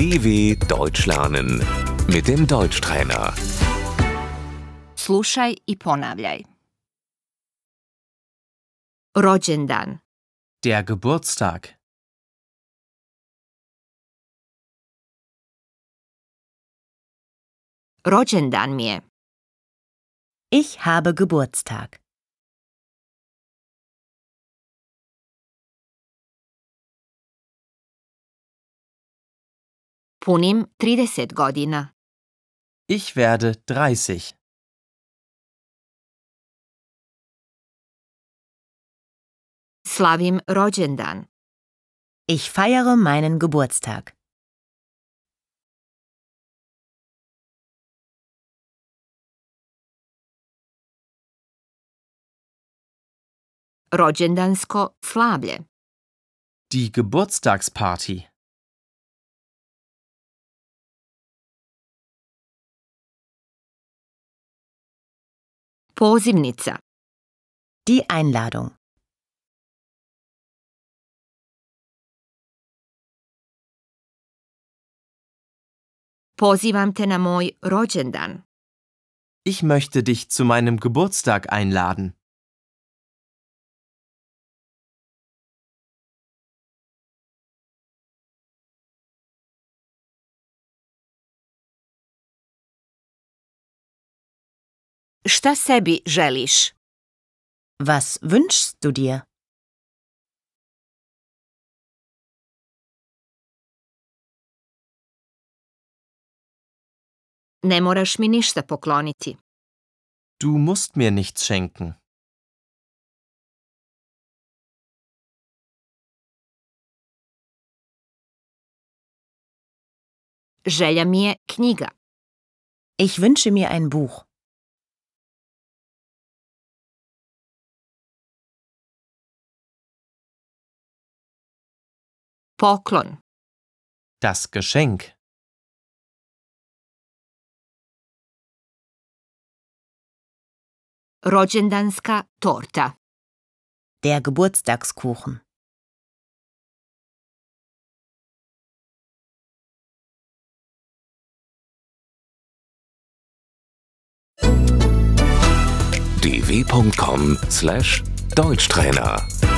DW Deutsch lernen mit dem Deutschtrainer. Slušaj i ponavljaj. Rođendan, Der Geburtstag. rođendan mi je. Ich habe Geburtstag. Punim 30 godina. Ich werde 30. Slavim rođendan. Ich feiere meinen Geburtstag. Rođendansko slavlje. Die Geburtstagsparty. Pozivnica. Die Einladung. Pozivam te na moj rođendan. Ich möchte dich zu meinem Geburtstag einladen. Šta sebi želiš? Was wünschst du dir? Ne moraš mi ništa pokloniti. Du musst mir nichts schenken. Želja mi je knjiga. Ich wünsche mir ein Buch. Poklon. Das Geschenk. Rođendanska torta. Der Geburtstagskuchen. dw.com/deutschtrainer